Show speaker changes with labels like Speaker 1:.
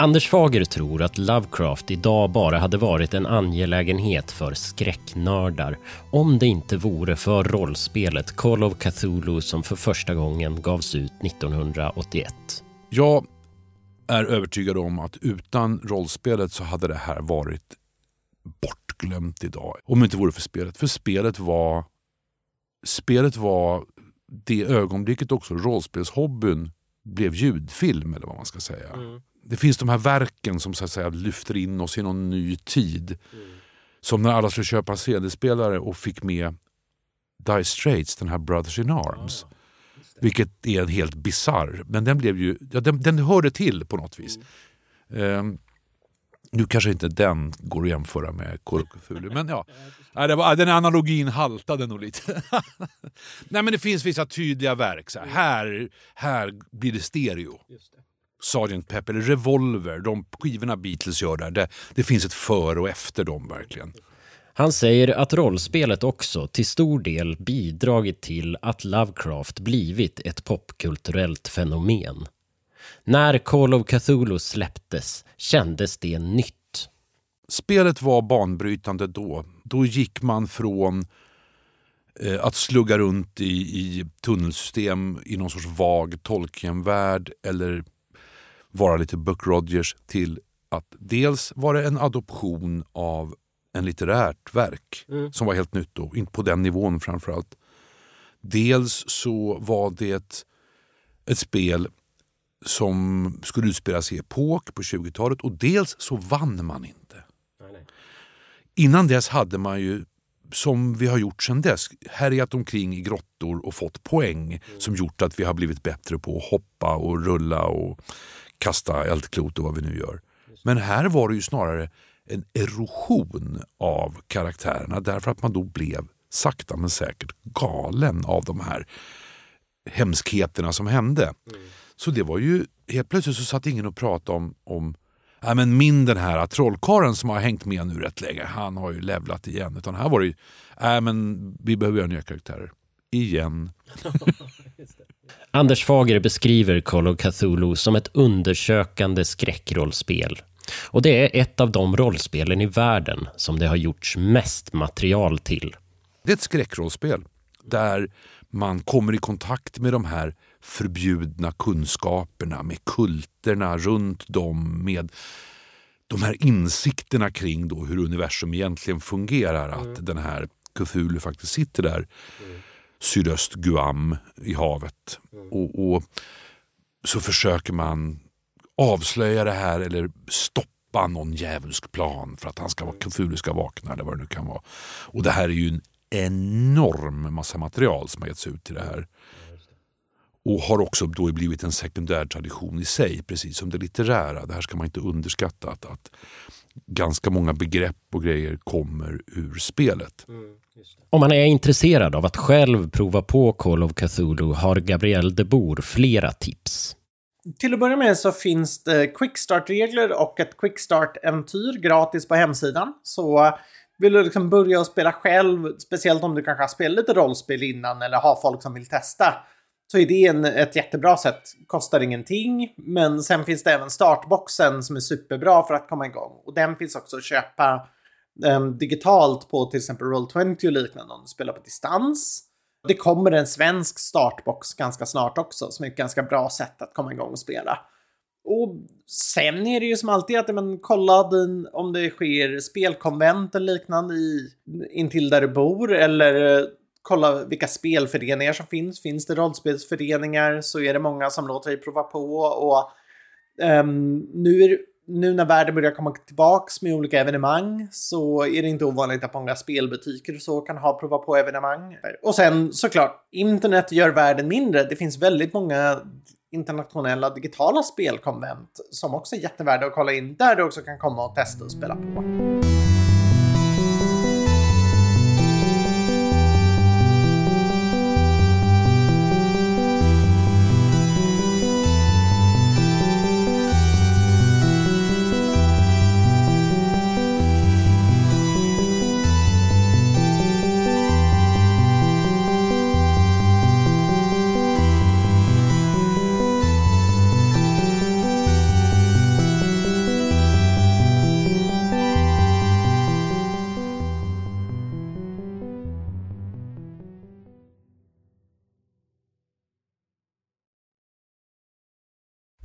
Speaker 1: Anders Fager tror att Lovecraft idag bara hade varit en angelägenhet för skräcknördar om det inte vore för rollspelet Call of Cthulhu som för första gången gavs ut 1981.
Speaker 2: Jag är övertygad om att utan rollspelet så hade det här varit bortglömt idag. Om det inte vore för spelet. För spelet var, spelet var det ögonblicket också rollspelshobbyn blev ljudfilm eller vad man ska säga. Mm. Det finns de här verken som så att säga lyfter in oss i någon ny tid. Mm. Som när alla skulle köpa CD-spelare och fick med Dire Straits, den här Brothers in Arms. Ah, vilket är helt bizarr, men den blev ju, ja, den, den hörde till på något vis. Mm. Um, nu kanske inte den går att jämföra med Cthulhu, men ja. det var, den analogin haltade nog lite. Nej men det finns vissa tydliga verk. Så här, här, här blir det stereo. Sgt. Pepper, eller Revolver, de skivorna Beatles gör där. Det, det finns ett före och efter dem verkligen.
Speaker 1: Han säger att rollspelet också till stor del bidragit till att Lovecraft blivit ett popkulturellt fenomen. När Call of Cthulhu släpptes kändes det nytt.
Speaker 2: Spelet var banbrytande då. Då gick man från eh, att slugga runt i, i tunnelsystem i någon sorts vag Tolkien-värld eller vara lite Buck Rogers till att dels var det en adoption av en litterärt verk mm. som var helt nytt då, inte på den nivån framförallt. Dels så var det ett, ett spel som skulle utspelas i epok på 20-talet och dels så vann man inte. Nej, nej. Innan dess hade man ju, som vi har gjort sedan dess, härjat omkring i grottor och fått poäng mm. som gjort att vi har blivit bättre på att hoppa och rulla och kasta eldklot och vad vi nu gör. Men här var det ju snarare en erosion av karaktärerna därför att man då blev sakta men säkert galen av de här hemskheterna som hände. Mm. Så det var ju, helt plötsligt så satt ingen och pratade om, om Nej, men min den här trollkaren som har hängt med nu rätt länge, han har ju levlat igen. Utan här var det ju, nej men vi behöver göra nya karaktärer. Igen.
Speaker 1: Anders Fager beskriver Call of Cthulhu som ett undersökande skräckrollspel. Och det är ett av de rollspelen i världen som det har gjorts mest material till.
Speaker 2: Det är ett skräckrollspel där man kommer i kontakt med de här förbjudna kunskaperna, med kulterna runt dem, med de här insikterna kring då hur universum egentligen fungerar. Mm. Att den här Cthulhu faktiskt sitter där mm. Sydöst Guam i havet. Mm. Och, och, så försöker man avslöja det här eller stoppa någon djävulsk plan för att han ska, Cthulhu ska vakna eller vad det nu kan vara. Och det här är ju en enorm massa material som har getts ut till det här. Och har också då blivit en sekundär tradition i sig, precis som det litterära. Det här ska man inte underskatta. Att, att ganska många begrepp och grejer kommer ur spelet. Mm,
Speaker 1: Om man är intresserad av att själv prova på Call of Cthulhu har Gabriel de Boer flera tips.
Speaker 3: Till att börja med så finns det quickstart-regler och ett quickstart-äventyr gratis på hemsidan. Så vill du liksom börja spela själv, speciellt om du kanske har spelat lite rollspel innan eller har folk som vill testa, så är det en, ett jättebra sätt. Kostar ingenting, men sen finns det även startboxen som är superbra för att komma igång. Och den finns också att köpa um, digitalt på till exempel Roll20 och liknande om du spelar på distans. Det kommer en svensk startbox ganska snart också som är ett ganska bra sätt att komma igång och spela. Och sen är det ju som alltid att men, kolla din, om det sker spelkonvent eller liknande i, intill där du bor eller eh, kolla vilka spelföreningar som finns. Finns det rollspelsföreningar så är det många som låter dig prova på. Och um, nu, är, nu när världen börjar komma tillbaks med olika evenemang så är det inte ovanligt att många spelbutiker och så kan ha prova på evenemang. Och sen såklart, internet gör världen mindre. Det finns väldigt många internationella digitala spelkonvent som också är jättevärda att kolla in där du också kan komma och testa och spela på.